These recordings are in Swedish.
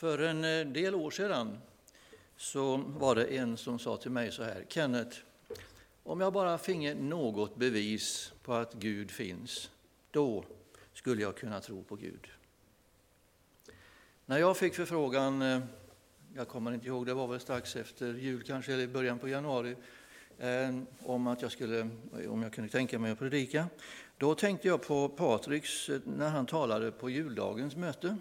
För en eh, del år sedan så var det en som sa till mig så här, Kenneth, om jag bara finge något bevis på att Gud finns, då skulle jag kunna tro på Gud. När jag fick förfrågan, eh, jag kommer inte ihåg, det var väl strax efter jul kanske, eller i början på januari, eh, om att jag skulle, om jag kunde tänka mig att predika, då tänkte jag på Patriks när han talade på juldagens möte.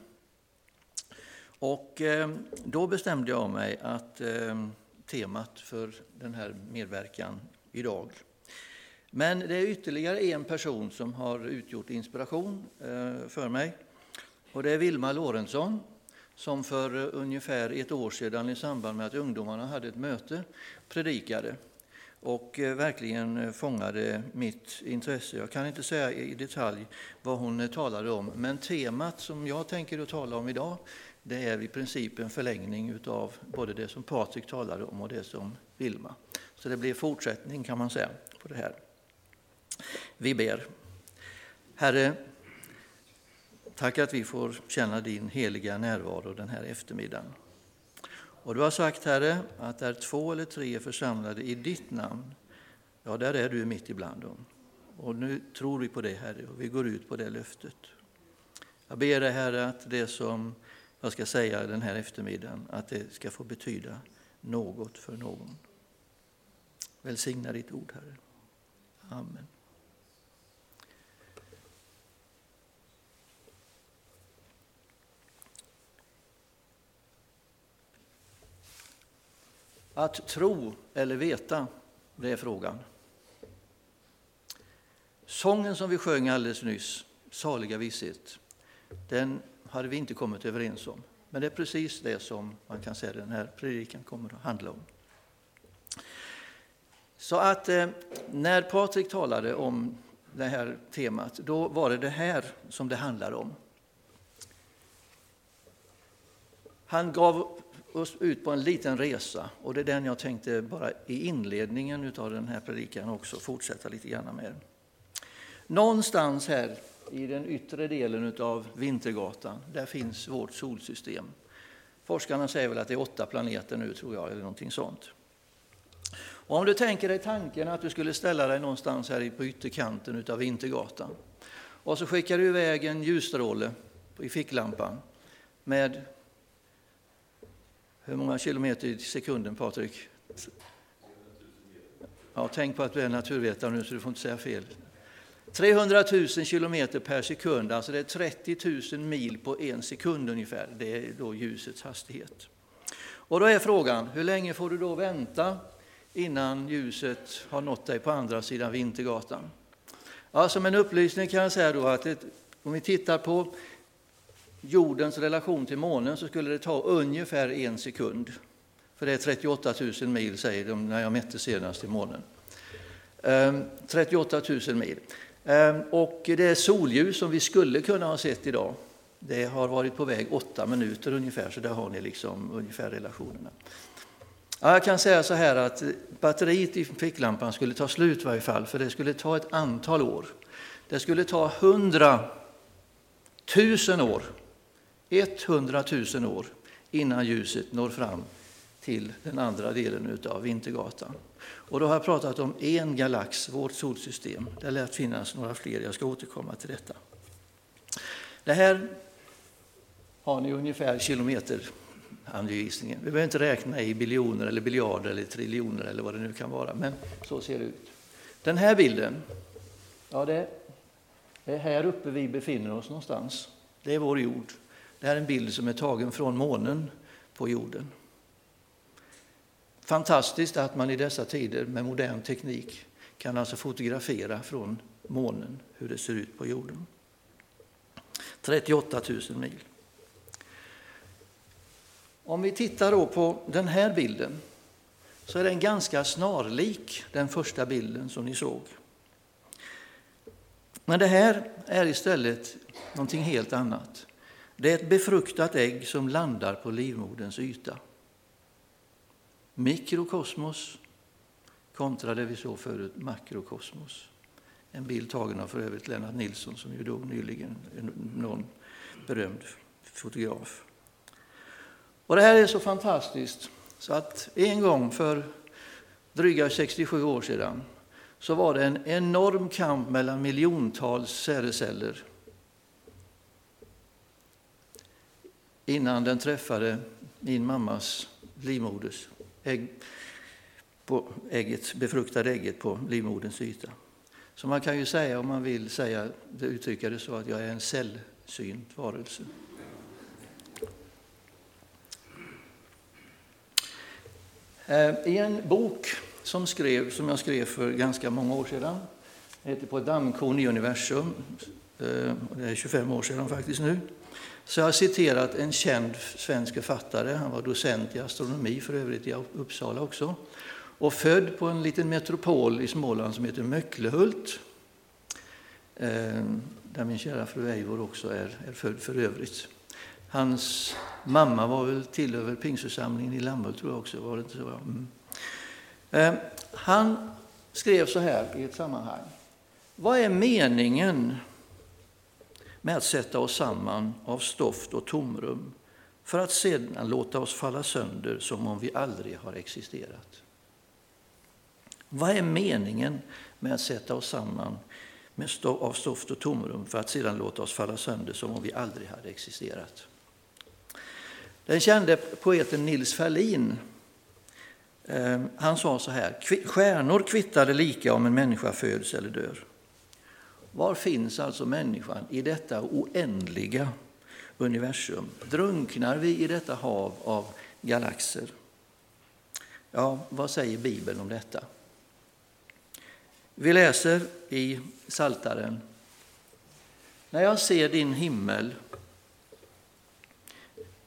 Och eh, då bestämde jag mig att eh, temat för den här medverkan idag. Men det är ytterligare en person som har utgjort inspiration eh, för mig. Och det är Vilma Lorentzon som för eh, ungefär ett år sedan i samband med att ungdomarna hade ett möte predikade och eh, verkligen eh, fångade mitt intresse. Jag kan inte säga i detalj vad hon talade om, men temat som jag tänker att tala om idag det är i princip en förlängning av både det som Patrik talade om och det som Vilma. Så det blir fortsättning kan man säga på det här. Vi ber. Herre, tack att vi får känna din heliga närvaro den här eftermiddagen. Och du har sagt, Herre, att där två eller tre är församlade i ditt namn, ja, där är du mitt ibland dem. Och nu tror vi på det, Herre, och vi går ut på det löftet. Jag ber dig, Herre, att det som jag ska säga den här eftermiddagen, att det ska få betyda något för någon. Välsigna ditt ord, Herre. Amen. Att tro eller veta, det är frågan. Sången som vi sjöng alldeles nyss, Saliga visshet, den hade vi inte kommit överens om. Men det är precis det som man kan säga den här predikan kommer att handla om. Så att eh, när Patrik talade om det här temat, då var det det här som det handlade om. Han gav oss ut på en liten resa och det är den jag tänkte bara i inledningen av den här predikan också fortsätta lite grann med. Någonstans här i den yttre delen av Vintergatan, där finns vårt solsystem. Forskarna säger väl att det är åtta planeter nu, tror jag, eller någonting sånt. Och om du tänker dig tanken att du skulle ställa dig någonstans här på ytterkanten av Vintergatan och så skickar du iväg en ljusstråle i ficklampan med hur många kilometer i sekunden, Patrik? Ja, tänk på att du är naturvetare nu så du får inte säga fel. 300 000 kilometer per sekund, alltså det är 30 000 mil på en sekund ungefär. Det är då ljusets hastighet. Och då är frågan, hur länge får du då vänta innan ljuset har nått dig på andra sidan Vintergatan? Ja, som en upplysning kan jag säga då att det, om vi tittar på jordens relation till månen så skulle det ta ungefär en sekund. För det är 38 000 mil, säger de när jag mätte senast i månen. Ehm, 38 000 mil. Ehm, och det solljus som vi skulle kunna ha sett idag, det har varit på väg åtta minuter ungefär, så där har ni liksom ungefär relationerna. jag kan säga så här att batteriet i ficklampan skulle ta slut i varje fall, för det skulle ta ett antal år. Det skulle ta hundra tusen år, 100 000 år innan ljuset når fram till den andra delen av Vintergatan. Och då har jag pratat om en galax, vårt solsystem. Det lär finnas några fler, jag ska återkomma till detta. Det här har ni ungefär kilometeranvisningen. Vi behöver inte räkna i biljoner eller biljarder eller triljoner eller vad det nu kan vara, men så ser det ut. Den här bilden, ja det är här uppe vi befinner oss någonstans. Det är vår jord. Det här är en bild som är tagen från månen på jorden. Fantastiskt att man i dessa tider med modern teknik kan alltså fotografera från månen hur det ser ut på jorden. 38 000 mil. Om vi tittar då på den här bilden så är den ganska snarlik den första bilden som ni såg. Men det här är istället någonting helt annat. Det är ett befruktat ägg som landar på livmoderns yta mikrokosmos kontra det vi såg förut, makrokosmos. En bild tagen av för övrigt Lennart Nilsson som ju dog nyligen, någon berömd fotograf. Och det här är så fantastiskt så att en gång för dryga 67 år sedan så var det en enorm kamp mellan miljontals säreceller innan den träffade min mammas livmoders ägg, på ägget, befruktade ägget på livmoderns yta. Så man kan ju säga, om man vill säga, uttrycka det så, att jag är en sällsynt varelse. Eh, I en bok som, skrev, som jag skrev för ganska många år sedan, heter På dammkorn i universum, eh, det är 25 år sedan faktiskt nu, så jag har citerat en känd svensk författare, han var docent i astronomi för övrigt i Uppsala också, och född på en liten metropol i Småland som heter Möcklehult, eh, där min kära fru Eivor också är, är född för övrigt. Hans mamma var väl tillhör pingstförsamlingen i Lammhult tror jag också. Var det inte så? Mm. Eh, han skrev så här i ett sammanhang. Vad är meningen med att sätta oss samman av stoft och tomrum för att sedan låta oss falla sönder som om vi aldrig har existerat? Vad är meningen med att sätta oss samman med stof, av stoft och tomrum för att sedan låta oss falla sönder som om vi aldrig hade existerat? Den kände poeten Nils Ferlin eh, han sa så här, stjärnor kvittade lika om en människa föds eller dör. Var finns alltså människan i detta oändliga universum? Drunknar vi i detta hav av galaxer? Ja, vad säger Bibeln om detta? Vi läser i Saltaren. När jag ser din himmel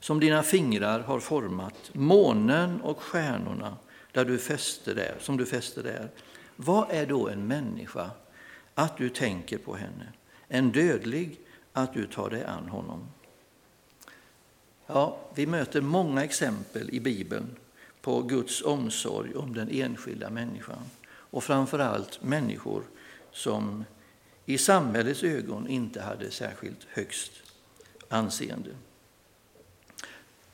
som dina fingrar har format, månen och stjärnorna där du fäster där, som du fäster där. Vad är då en människa att du tänker på henne, en dödlig att du tar dig an honom? Ja, vi möter många exempel i Bibeln på Guds omsorg om den enskilda människan och framför allt människor som i samhällets ögon inte hade särskilt högst anseende.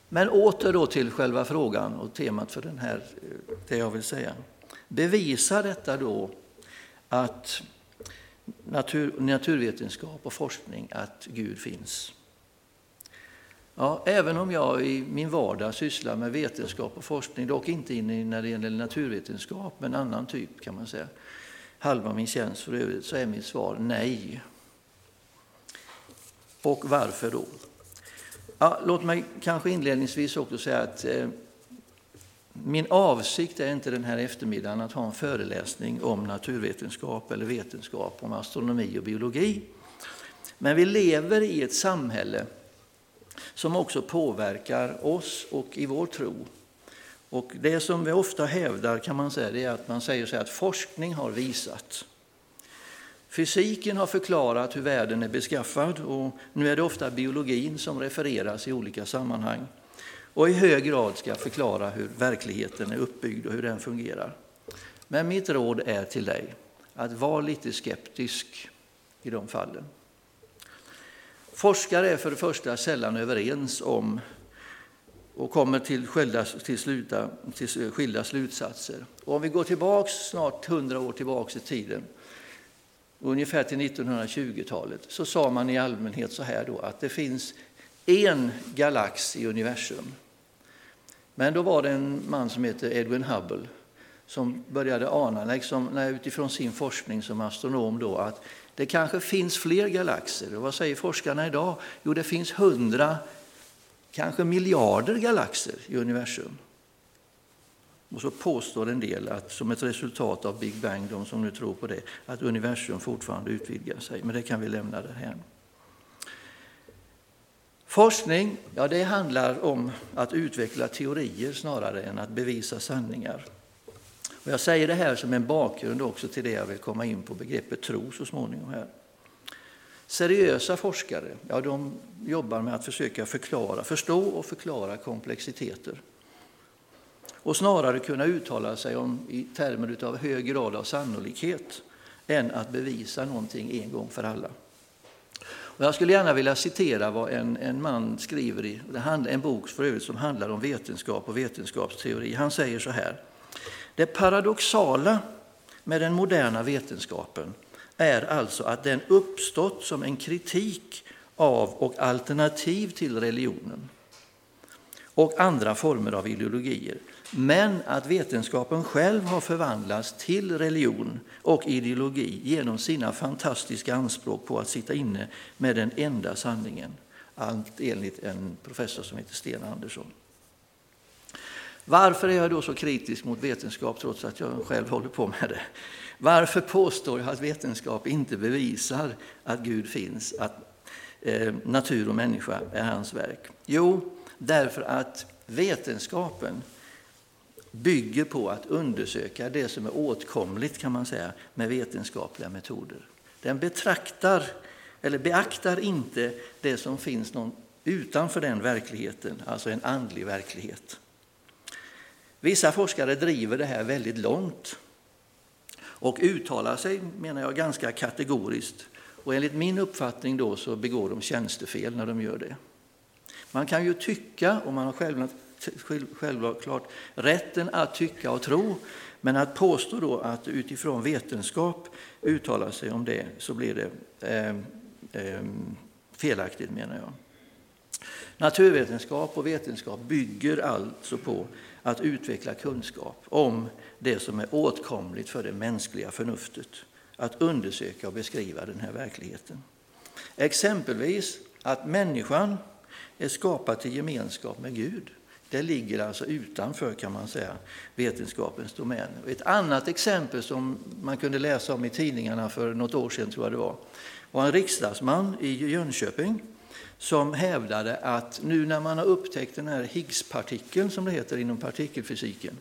Men åter då till själva frågan och temat för den här, eh, det jag vill säga. Bevisar detta då att natur, naturvetenskap och forskning att Gud finns? Ja, även om jag i min vardag sysslar med vetenskap och forskning, dock inte när det gäller naturvetenskap, men annan typ kan man säga, halva min tjänst för övrigt, så är mitt svar nej. Och varför då? Ja, låt mig kanske inledningsvis också säga att eh, min avsikt är inte den här eftermiddagen att ha en föreläsning om naturvetenskap eller vetenskap, om astronomi och biologi. Men vi lever i ett samhälle som också påverkar oss och i vår tro. Och det som vi ofta hävdar kan man säga är att man säger så att forskning har visat Fysiken har förklarat hur världen är beskaffad och nu är det ofta biologin som refereras i olika sammanhang och i hög grad ska förklara hur verkligheten är uppbyggd och hur den fungerar. Men mitt råd är till dig att vara lite skeptisk i de fallen. Forskare är för det första sällan överens om och kommer till skilda, till sluta, till skilda slutsatser. Och om vi går tillbaks snart hundra år tillbaks i tiden ungefär till 1920-talet, så sa man i allmänhet så här då att det finns en galax i universum. Men då var det en man som heter Edwin Hubble som började ana, liksom, utifrån sin forskning som astronom, då, att det kanske finns fler galaxer. Och vad säger forskarna idag? Jo, det finns hundra, kanske miljarder galaxer i universum. Och så påstår en del att som ett resultat av Big Bang, de som nu tror på det, att universum fortfarande utvidgar sig. Men det kan vi lämna därhän. Forskning, ja det handlar om att utveckla teorier snarare än att bevisa sanningar. Och jag säger det här som en bakgrund också till det jag vill komma in på begreppet tro så småningom här. Seriösa forskare, ja de jobbar med att försöka förklara, förstå och förklara komplexiteter och snarare kunna uttala sig om i termer av hög grad av sannolikhet än att bevisa någonting en gång för alla. Och jag skulle gärna vilja citera vad en, en man skriver i det handlar, en bok för övrigt som handlar om vetenskap och vetenskapsteori. Han säger så här. Det paradoxala med den moderna vetenskapen är alltså att den uppstått som en kritik av och alternativ till religionen och andra former av ideologier. Men att vetenskapen själv har förvandlats till religion och ideologi genom sina fantastiska anspråk på att sitta inne med den enda sanningen. Allt enligt en professor som heter Sten Andersson. Varför är jag då så kritisk mot vetenskap trots att jag själv håller på med det? Varför påstår jag att vetenskap inte bevisar att Gud finns, att eh, natur och människa är hans verk? Jo, därför att vetenskapen bygger på att undersöka det som är åtkomligt kan man säga med vetenskapliga metoder. Den betraktar eller beaktar inte det som finns någon utanför den verkligheten, alltså en andlig verklighet. Vissa forskare driver det här väldigt långt och uttalar sig, menar jag, ganska kategoriskt. Och enligt min uppfattning då så begår de tjänstefel när de gör det. Man kan ju tycka, och man har självklart rätten att tycka och tro, men att påstå då att utifrån vetenskap uttala sig om det, så blir det eh, eh, felaktigt menar jag. Naturvetenskap och vetenskap bygger alltså på att utveckla kunskap om det som är åtkomligt för det mänskliga förnuftet. Att undersöka och beskriva den här verkligheten. Exempelvis att människan är skapad till gemenskap med Gud. Det ligger alltså utanför kan man säga vetenskapens domän. Ett annat exempel som man kunde läsa om i tidningarna för något år sedan tror jag det var, var en riksdagsman i Jönköping som hävdade att nu när man har upptäckt den här Higgspartikeln som det heter inom partikelfysiken,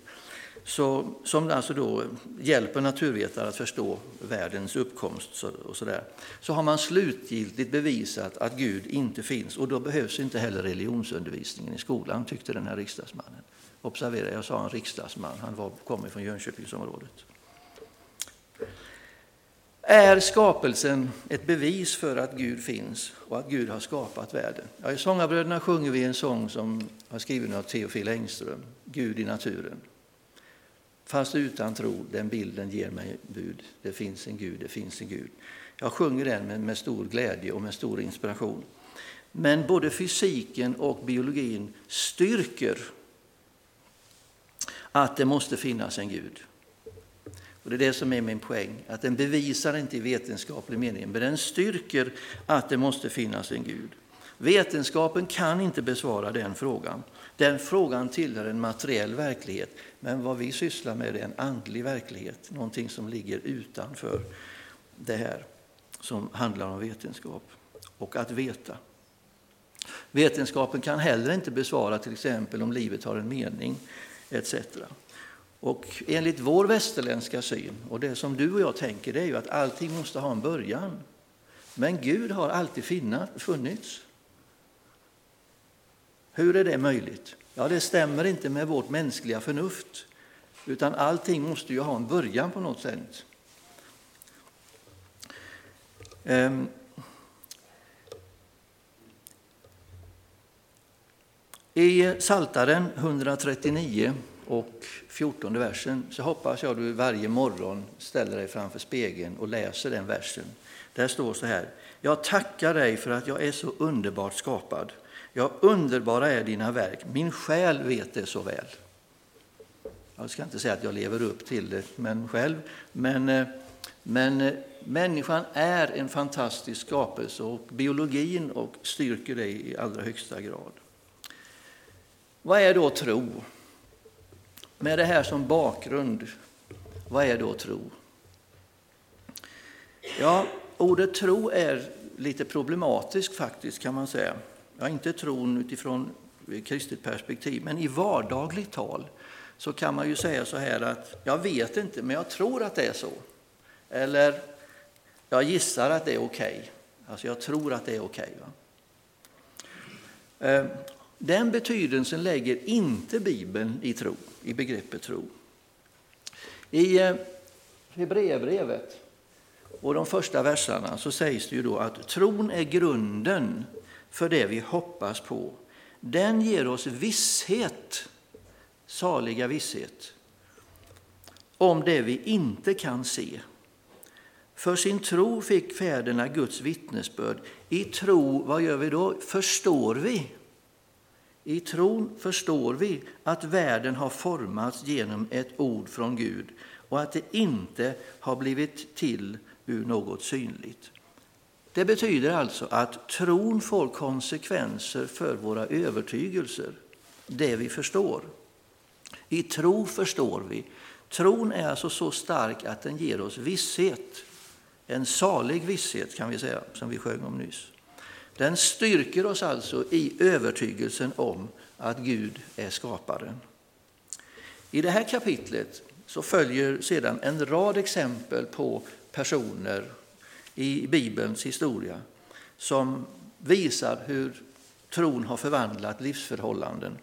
så, som alltså då hjälper naturvetare att förstå världens uppkomst och så, där, så har man slutgiltigt bevisat att Gud inte finns och då behövs inte heller religionsundervisningen i skolan, tyckte den här riksdagsmannen. Observera, jag sa en riksdagsman, han var, kom från Jönköpingsområdet. Är skapelsen ett bevis för att Gud finns och att Gud har skapat världen? Ja, I Sångarbröderna sjunger vi en sång som har skriven av Teofil Engström, Gud i naturen. Fast utan tro, den bilden ger mig bud. Det finns en Gud, det finns en Gud. Jag sjunger den med, med stor glädje och med stor inspiration. Men både fysiken och biologin styrker att det måste finnas en Gud. Och det är det som är min poäng, att den bevisar inte i vetenskaplig mening, men den styrker att det måste finnas en Gud. Vetenskapen kan inte besvara den frågan. Den frågan tillhör en materiell verklighet, men vad vi sysslar med är en andlig verklighet, någonting som ligger utanför det här som handlar om vetenskap och att veta. Vetenskapen kan heller inte besvara till exempel om livet har en mening etc. Och enligt vår västerländska syn, och det som du och jag tänker, det är ju att allting måste ha en början. Men Gud har alltid funnits. Hur är det möjligt? Ja, det stämmer inte med vårt mänskliga förnuft, utan allting måste ju ha en början på något sätt. Ehm. I Saltaren 139 och 14 versen så hoppas jag du varje morgon ställer dig framför spegeln och läser den versen. Där står så här. Jag tackar dig för att jag är så underbart skapad. Ja, underbara är dina verk. Min själ vet det så väl. Jag ska inte säga att jag lever upp till det men själv, men, eh, men eh, människan är en fantastisk skapelse och biologin och styrker det i allra högsta grad. Vad är då tro? Med det här som bakgrund, vad är då tro? Ja, ordet tro är lite problematiskt faktiskt kan man säga. Ja, inte tron utifrån kristet perspektiv, men i vardagligt tal så kan man ju säga så här att jag vet inte, men jag tror att det är så. Eller jag gissar att det är okej. Okay. Alltså jag tror att det är okej. Okay, eh, den betydelsen lägger inte Bibeln i tro, i begreppet tro. I eh, Hebreerbrevet och de första verserna så sägs det ju då att tron är grunden för det vi hoppas på. Den ger oss visshet, saliga visshet, om det vi inte kan se. För sin tro fick fäderna Guds vittnesbörd. I tro, vad gör vi då? Förstår vi. I tron förstår vi att världen har formats genom ett ord från Gud och att det inte har blivit till ur något synligt. Det betyder alltså att tron får konsekvenser för våra övertygelser, det vi förstår. I tro förstår vi. Tron är alltså så stark att den ger oss visshet. En salig visshet kan vi säga, som vi sjöng om nyss. Den styrker oss alltså i övertygelsen om att Gud är skaparen. I det här kapitlet så följer sedan en rad exempel på personer i Bibelns historia som visar hur tron har förvandlat livsförhållanden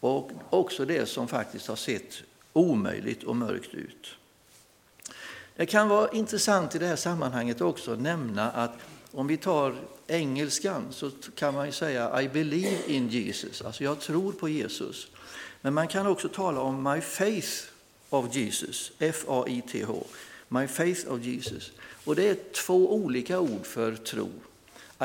och också det som faktiskt har sett omöjligt och mörkt ut. Det kan vara intressant i det här sammanhanget också att nämna att om vi tar engelskan så kan man säga I believe in Jesus, alltså jag tror på Jesus. Men man kan också tala om my faith of Jesus, F-A-I-T-H, my faith of Jesus. Och det är två olika ord för tro.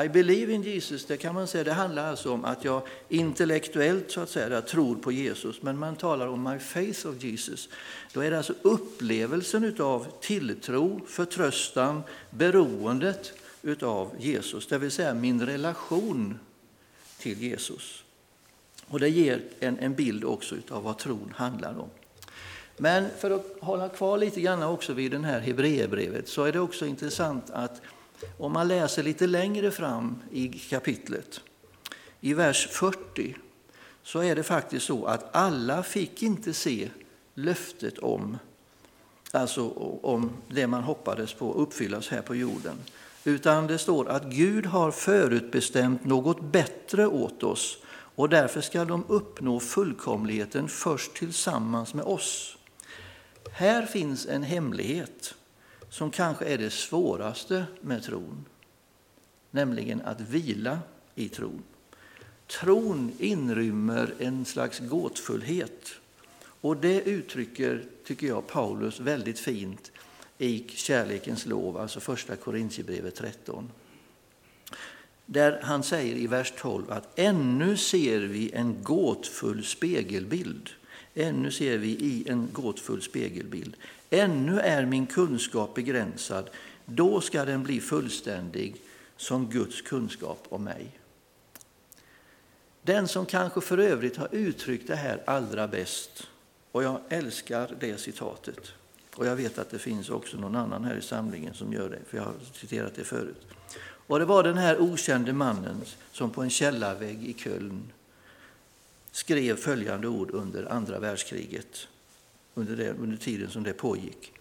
I believe in Jesus, det kan man säga, det handlar alltså om att jag intellektuellt så att säga tror på Jesus. Men man talar om my faith of Jesus. Då är det alltså upplevelsen av tilltro, förtröstan, beroendet utav Jesus, det vill säga min relation till Jesus. Och det ger en, en bild också av vad tron handlar om. Men för att hålla kvar lite grann också vid den här Hebreerbrevet så är det också intressant att om man läser lite längre fram i kapitlet, i vers 40, så är det faktiskt så att alla fick inte se löftet om, alltså om det man hoppades på uppfyllas här på jorden. Utan det står att Gud har förutbestämt något bättre åt oss och därför ska de uppnå fullkomligheten först tillsammans med oss. Här finns en hemlighet som kanske är det svåraste med tron, nämligen att vila i tron. Tron inrymmer en slags gåtfullhet och det uttrycker, tycker jag, Paulus väldigt fint i Kärlekens lov, alltså första Korintierbrevet 13. Där han säger i vers 12 att ännu ser vi en gåtfull spegelbild. Ännu ser vi i en gåtfull spegelbild. Ännu är min kunskap begränsad. Då ska den bli fullständig som Guds kunskap om mig. Den som kanske för övrigt har uttryckt det här allra bäst, och jag älskar det citatet, och jag vet att det finns också någon annan här i samlingen som gör det, för jag har citerat det förut. Och det var den här okände mannen som på en källarvägg i Köln skrev följande ord under andra världskriget, under, det, under tiden som det pågick.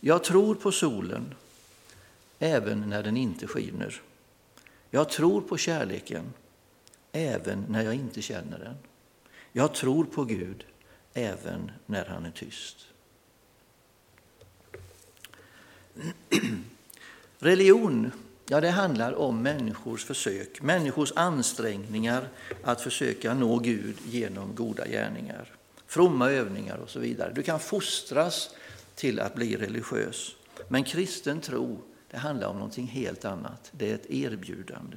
Jag tror på solen även när den inte skiner. Jag tror på kärleken även när jag inte känner den. Jag tror på Gud även när han är tyst. Religion ja, det handlar om människors försök, människors ansträngningar att försöka nå Gud genom goda gärningar, fromma övningar och så vidare. Du kan fostras till att bli religiös. Men kristen tro, det handlar om någonting helt annat. Det är ett erbjudande.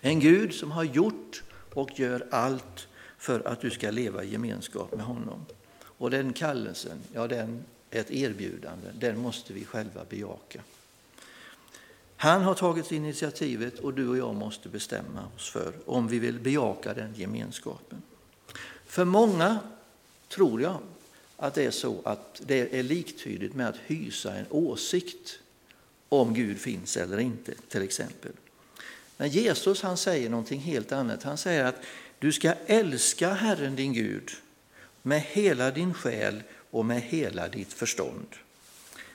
En Gud som har gjort och gör allt för att du ska leva i gemenskap med honom. Och den kallelsen, ja den är ett erbjudande, den måste vi själva bejaka. Han har tagit initiativet och du och jag måste bestämma oss för om vi vill bejaka den gemenskapen. För många tror jag att det är så att det är liktydigt med att hysa en åsikt om Gud finns eller inte, till exempel. Men Jesus han säger någonting helt annat. Han säger att du ska älska Herren din Gud med hela din själ och med hela ditt förstånd.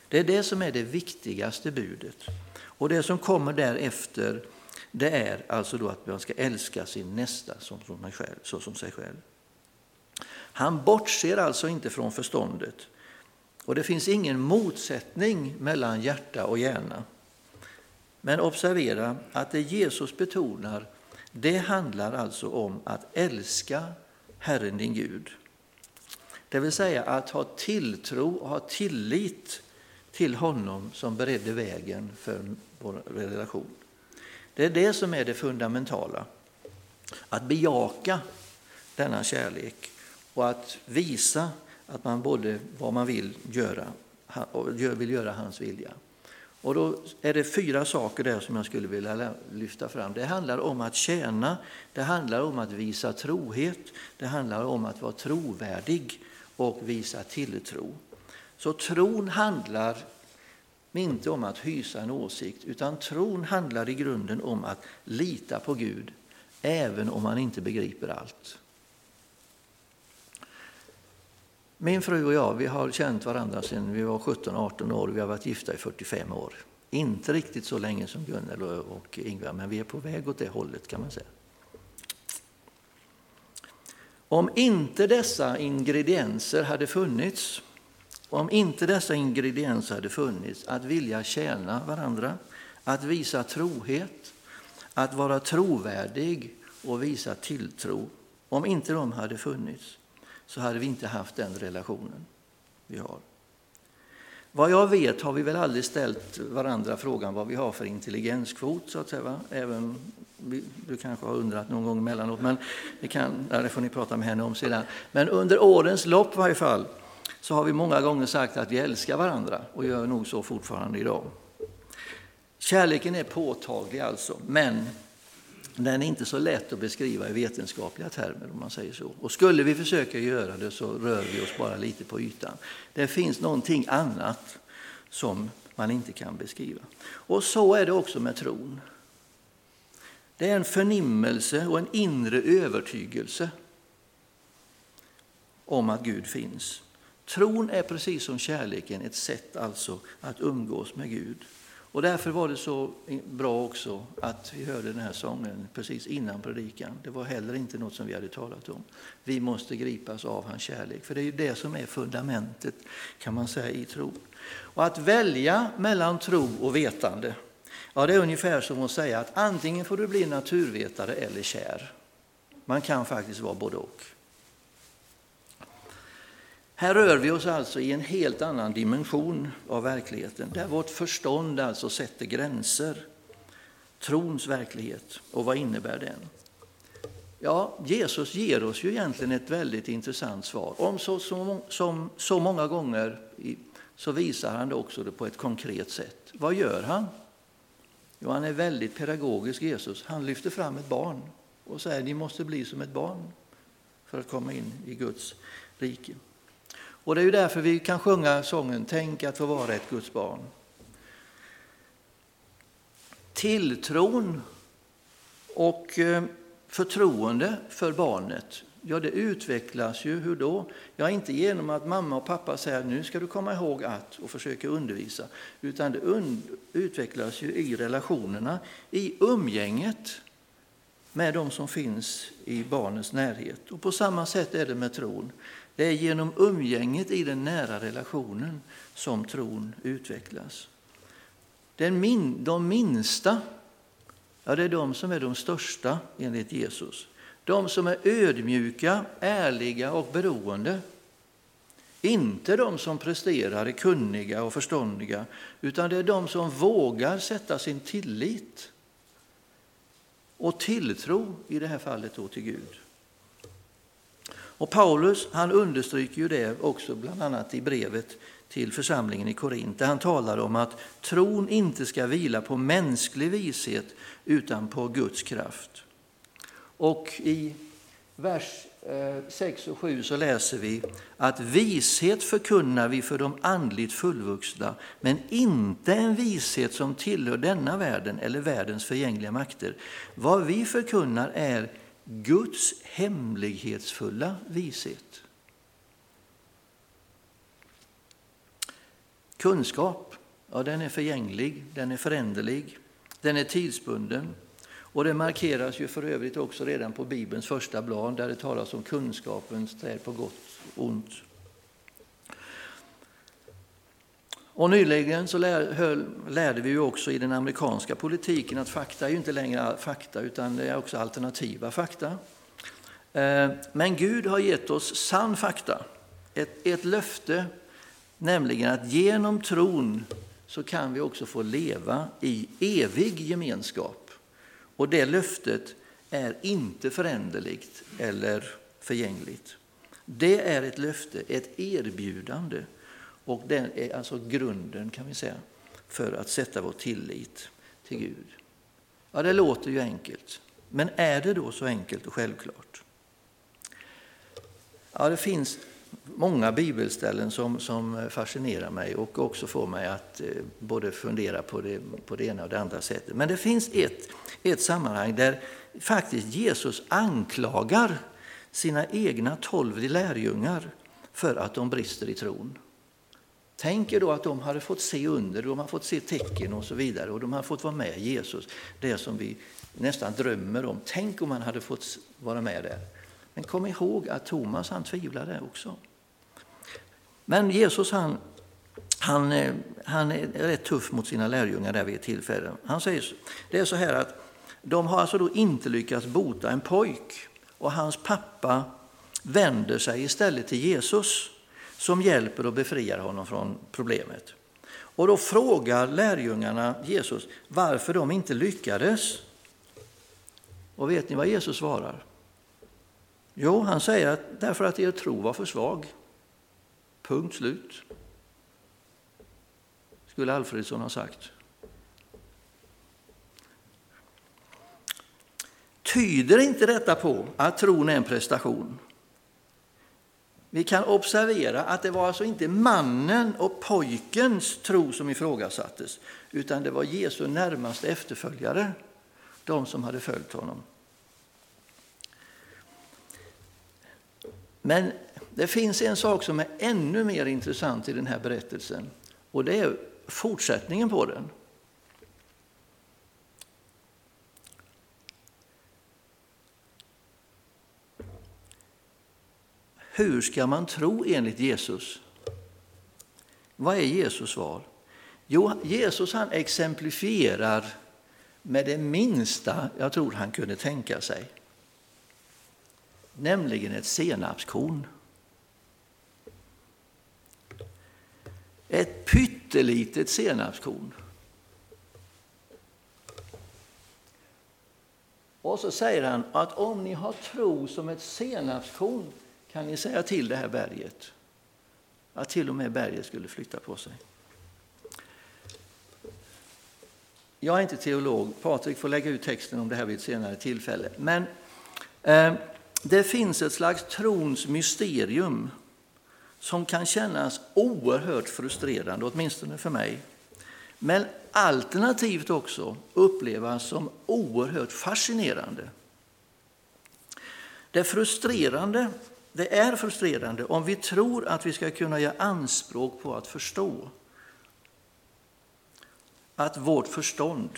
Det är det som är det viktigaste budet. Och det som kommer därefter det är alltså då att man ska älska sin nästa som, som, själv, så som sig själv. Han bortser alltså inte från förståndet. Och det finns ingen motsättning mellan hjärta och hjärna. Men observera att det Jesus betonar, det handlar alltså om att älska Herren din Gud. Det vill säga att ha tilltro och ha tillit till honom som beredde vägen för vår relation. Det är det som är det fundamentala. Att bejaka denna kärlek och att visa att man både vad man vill göra och vill göra hans vilja. Och då är det fyra saker där som jag skulle vilja lyfta fram. Det handlar om att tjäna, det handlar om att visa trohet, det handlar om att vara trovärdig och visa tilltro. Så tron handlar inte om att hysa en åsikt, utan tron handlar i grunden om att lita på Gud, även om man inte begriper allt. Min fru och jag vi har känt varandra sedan vi var 17-18 år vi har varit gifta i 45 år. Inte riktigt så länge som Gunnel och Ingvar, men vi är på väg åt det hållet kan man säga. Om inte dessa ingredienser hade funnits, om inte dessa ingredienser hade funnits, att vilja tjäna varandra, att visa trohet, att vara trovärdig och visa tilltro, om inte de hade funnits, så hade vi inte haft den relationen vi har. Vad jag vet har vi väl aldrig ställt varandra frågan vad vi har för intelligenskvot, så att säga. Även du kanske har undrat någon gång emellanåt, men det, kan, det får ni prata med henne om sedan. Men under årens lopp i varje fall så har vi många gånger sagt att vi älskar varandra och gör nog så fortfarande idag. Kärleken är påtaglig alltså, men den är inte så lätt att beskriva i vetenskapliga termer om man säger så. Och skulle vi försöka göra det så rör vi oss bara lite på ytan. Det finns någonting annat som man inte kan beskriva. Och så är det också med tron. Det är en förnimmelse och en inre övertygelse om att Gud finns. Tron är precis som kärleken ett sätt alltså att umgås med Gud. Och därför var det så bra också att vi hörde den här sången precis innan predikan. Det var heller inte något som vi hade talat om. Vi måste gripas av hans kärlek, för det är ju det som är fundamentet kan man säga i tro. Och att välja mellan tro och vetande, ja det är ungefär som att säga att antingen får du bli naturvetare eller kär. Man kan faktiskt vara både och. Här rör vi oss alltså i en helt annan dimension av verkligheten, där vårt förstånd alltså sätter gränser. Trons verklighet, och vad innebär den? Ja, Jesus ger oss ju egentligen ett väldigt intressant svar. Om så, så, som, så många gånger så visar han det också på ett konkret sätt. Vad gör han? Jo, han är väldigt pedagogisk, Jesus. Han lyfter fram ett barn och säger ni måste bli som ett barn för att komma in i Guds rike. Och det är ju därför vi kan sjunga sången Tänk att få vara ett Guds barn. Tilltron och eh, förtroende för barnet, ja det utvecklas ju hur då? Ja, inte genom att mamma och pappa säger nu ska du komma ihåg att och försöka undervisa, utan det utvecklas ju i relationerna, i umgänget med de som finns i barnets närhet. Och på samma sätt är det med tron. Det är genom umgänget i den nära relationen som tron utvecklas. Den min, de minsta, ja, det är de som är de största enligt Jesus. De som är ödmjuka, ärliga och beroende. Inte de som presterar, är kunniga och förståndiga, utan det är de som vågar sätta sin tillit och tilltro, i det här fallet då till Gud. Och Paulus han understryker ju det också bland annat i brevet till församlingen i Korint där han talar om att tron inte ska vila på mänsklig vishet utan på Guds kraft. Och i vers eh, 6 och 7 så läser vi att vishet förkunnar vi för de andligt fullvuxna men inte en vishet som tillhör denna världen eller världens förgängliga makter. Vad vi förkunnar är Guds hemlighetsfulla vishet. Kunskap, ja, den är förgänglig, den är föränderlig, den är tidsbunden. Och det markeras ju för övrigt också redan på Bibelns första blad där det talas om kunskapens träd på gott och ont. Och nyligen så lärde vi ju också i den amerikanska politiken att fakta är ju inte längre fakta utan det är också alternativa fakta. Eh, men Gud har gett oss sann fakta, ett, ett löfte, nämligen att genom tron så kan vi också få leva i evig gemenskap. Och det löftet är inte föränderligt eller förgängligt. Det är ett löfte, ett erbjudande och det är alltså grunden kan vi säga för att sätta vår tillit till Gud. Ja, det låter ju enkelt, men är det då så enkelt och självklart? Ja, det finns många bibelställen som, som fascinerar mig och också får mig att eh, både fundera på det, på det ena och det andra sättet. Men det finns ett, ett sammanhang där faktiskt Jesus anklagar sina egna tolv lärjungar för att de brister i tron. Tänk er då att de hade fått se under, de hade fått se tecken och så vidare och de hade fått vara med Jesus, det som vi nästan drömmer om. Tänk om man hade fått vara med där. Men kom ihåg att Thomas han tvivlade också. Men Jesus han, han, eh, han är rätt tuff mot sina lärjungar där vid ett tillfälle. Han säger det är så här att de har alltså då inte lyckats bota en pojk och hans pappa vänder sig istället till Jesus som hjälper och befriar honom från problemet. Och då frågar lärjungarna Jesus varför de inte lyckades. Och vet ni vad Jesus svarar? Jo, han säger att därför att er tro var för svag. Punkt slut. Skulle Alfredsson ha sagt. Tyder inte detta på att tron är en prestation? Vi kan observera att det var alltså inte mannen och pojkens tro som ifrågasattes, utan det var Jesu närmaste efterföljare, de som hade följt honom. Men det finns en sak som är ännu mer intressant i den här berättelsen och det är fortsättningen på den. Hur ska man tro enligt Jesus? Vad är Jesus svar? Jo, Jesus han exemplifierar med det minsta jag tror han kunde tänka sig. Nämligen ett senapskorn. Ett pyttelitet senapskorn. Och så säger han att om ni har tro som ett senapskorn kan ni säga till det här berget att till och med berget skulle flytta på sig. Jag är inte teolog. Patrik får lägga ut texten om det här vid ett senare tillfälle. Men eh, det finns ett slags trons mysterium som kan kännas oerhört frustrerande, åtminstone för mig. Men alternativt också upplevas som oerhört fascinerande. Det frustrerande det är frustrerande om vi tror att vi ska kunna göra anspråk på att förstå. Att vårt förstånd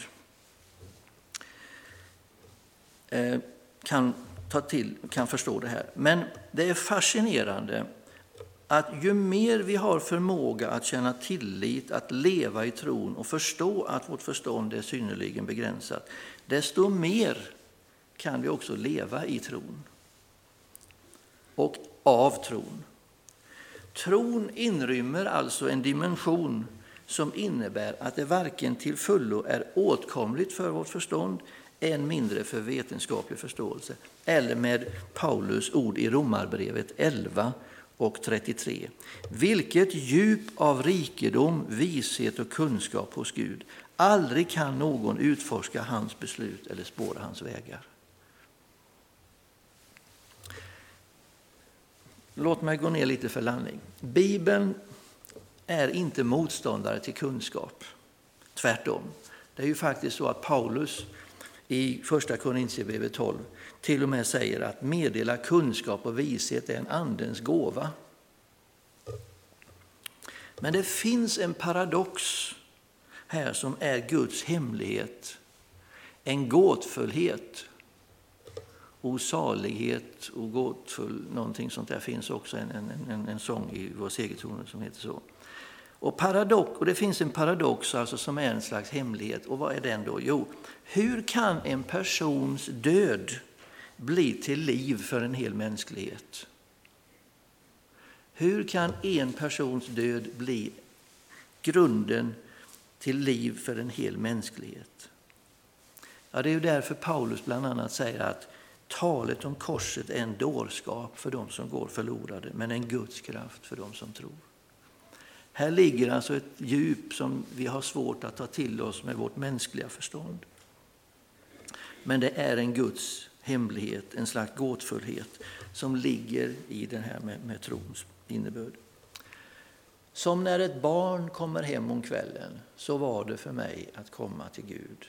eh, kan, ta till, kan förstå det här. Men det är fascinerande att ju mer vi har förmåga att känna tillit, att leva i tron och förstå att vårt förstånd är synnerligen begränsat, desto mer kan vi också leva i tron och av tron. Tron inrymmer alltså en dimension som innebär att det varken till fullo är åtkomligt för vårt förstånd, än mindre för vetenskaplig förståelse. Eller med Paulus ord i Romarbrevet 11 och 33. Vilket djup av rikedom, vishet och kunskap hos Gud. Aldrig kan någon utforska hans beslut eller spåra hans vägar. Låt mig gå ner lite för landning. Bibeln är inte motståndare till kunskap. Tvärtom. Det är ju faktiskt så att Paulus i första Korintierbrevet 12 till och med säger att meddela kunskap och vishet är en andens gåva. Men det finns en paradox här som är Guds hemlighet. En gåtfullhet osalighet och gåtfull, någonting sånt där finns också en, en, en, en sång i vår segertoner som heter så. Och, paradox, och det finns en paradox alltså som är en slags hemlighet. Och vad är den då? Jo, hur kan en persons död bli till liv för en hel mänsklighet? Hur kan en persons död bli grunden till liv för en hel mänsklighet? Ja, det är ju därför Paulus bland annat säger att talet om korset är en dårskap för dem som går förlorade, men en Guds kraft för dem som tror. Här ligger alltså ett djup som vi har svårt att ta till oss med vårt mänskliga förstånd. Men det är en Guds hemlighet, en slags gåtfullhet som ligger i det här med, med trons innebörd. Som när ett barn kommer hem om kvällen, så var det för mig att komma till Gud.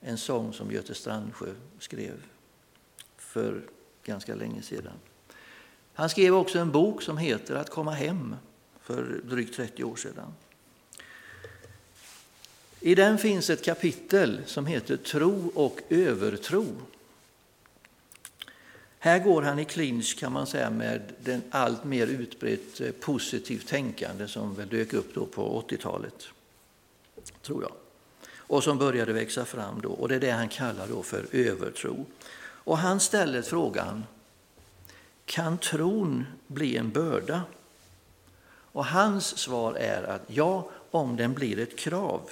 En sång som Göte Strandsjö skrev för ganska länge sedan. Han skrev också en bok som heter Att komma hem för drygt 30 år sedan. I den finns ett kapitel som heter Tro och övertro. Här går han i clinch kan man säga med den allt mer utbrett eh, positivt tänkande som väl dök upp då på 80-talet, tror jag. Och som började växa fram då. Och det är det han kallar då för övertro. Och han ställer frågan, kan tron bli en börda? Och hans svar är att ja, om den blir ett krav.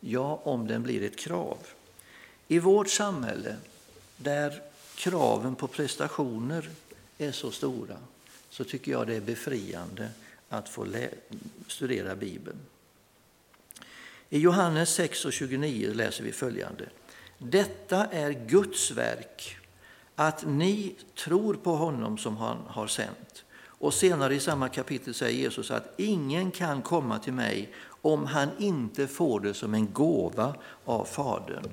Ja, om den blir ett krav. I vårt samhälle, där kraven på prestationer är så stora, så tycker jag det är befriande att få studera Bibeln. I Johannes 6 och 29 läser vi följande. Detta är Guds verk, att ni tror på honom som han har sänt. Och senare i samma kapitel säger Jesus att ingen kan komma till mig om han inte får det som en gåva av Fadern.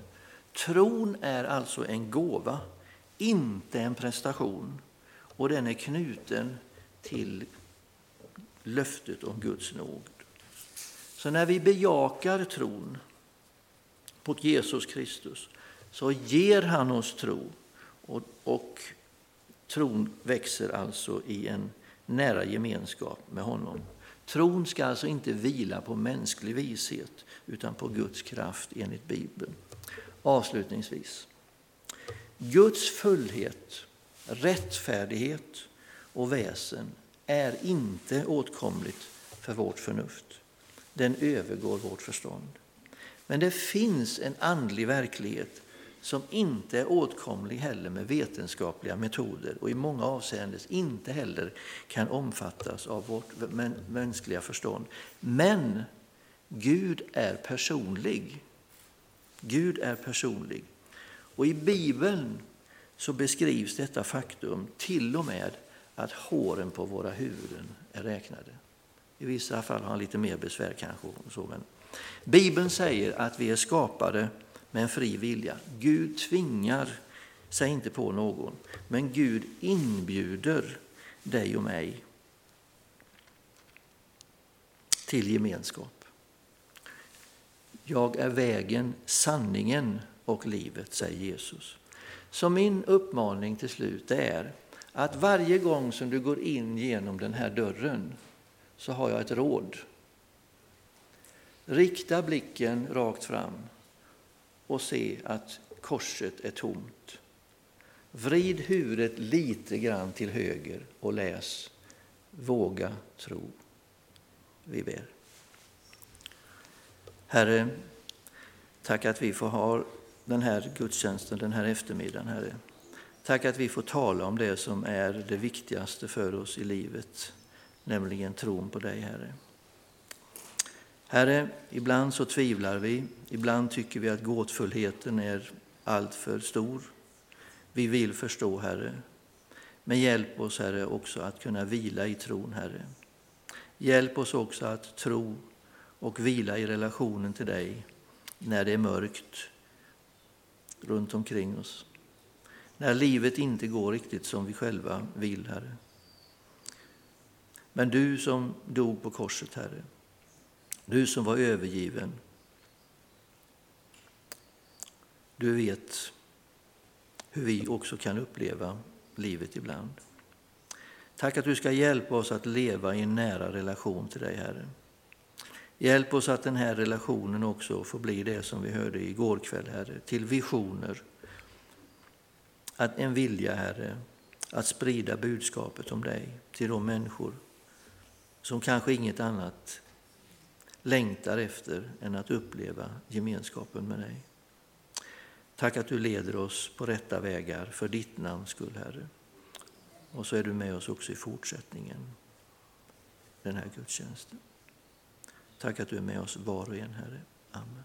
Tron är alltså en gåva, inte en prestation. Och den är knuten till löftet om Guds nåd. Så när vi bejakar tron mot Jesus Kristus så ger han oss tro. Och, och tron växer alltså i en nära gemenskap med honom. Tron ska alltså inte vila på mänsklig vishet utan på Guds kraft enligt Bibeln. Avslutningsvis. Guds fullhet, rättfärdighet och väsen är inte åtkomligt för vårt förnuft. Den övergår vårt förstånd. Men det finns en andlig verklighet som inte är åtkomlig heller med vetenskapliga metoder och i många avseenden inte heller kan omfattas av vårt mänskliga förstånd. Men Gud är personlig. Gud är personlig. Och i Bibeln så beskrivs detta faktum till och med att håren på våra huvuden är räknade. I vissa fall har han lite mer besvär kanske. Så, men Bibeln säger att vi är skapade med en fri vilja. Gud tvingar sig inte på någon, men Gud inbjuder dig och mig till gemenskap. Jag är vägen, sanningen och livet, säger Jesus. Så min uppmaning till slut är att varje gång som du går in genom den här dörren så har jag ett råd. Rikta blicken rakt fram och se att korset är tomt. Vrid huvudet lite grann till höger och läs Våga tro. Vi ber. Herre, tack att vi får ha den här gudstjänsten den här eftermiddagen, Herre. Tack att vi får tala om det som är det viktigaste för oss i livet, nämligen tron på dig, Herre. Herre, ibland så tvivlar vi, ibland tycker vi att gåtfullheten är alltför stor. Vi vill förstå, Herre. Men hjälp oss, Herre, också att kunna vila i tron, Herre. Hjälp oss också att tro och vila i relationen till dig när det är mörkt runt omkring oss. När livet inte går riktigt som vi själva vill, Herre. Men du som dog på korset, Herre, du som var övergiven. Du vet hur vi också kan uppleva livet ibland. Tack att du ska hjälpa oss att leva i en nära relation till dig, Herre. Hjälp oss att den här relationen också får bli det som vi hörde igår kväll, Herre, till visioner. Att en vilja, Herre, att sprida budskapet om dig till de människor som kanske inget annat längtar efter än att uppleva gemenskapen med dig. Tack att du leder oss på rätta vägar för ditt namns skull, Herre. Och så är du med oss också i fortsättningen, den här gudstjänsten. Tack att du är med oss var och en, Herre. Amen.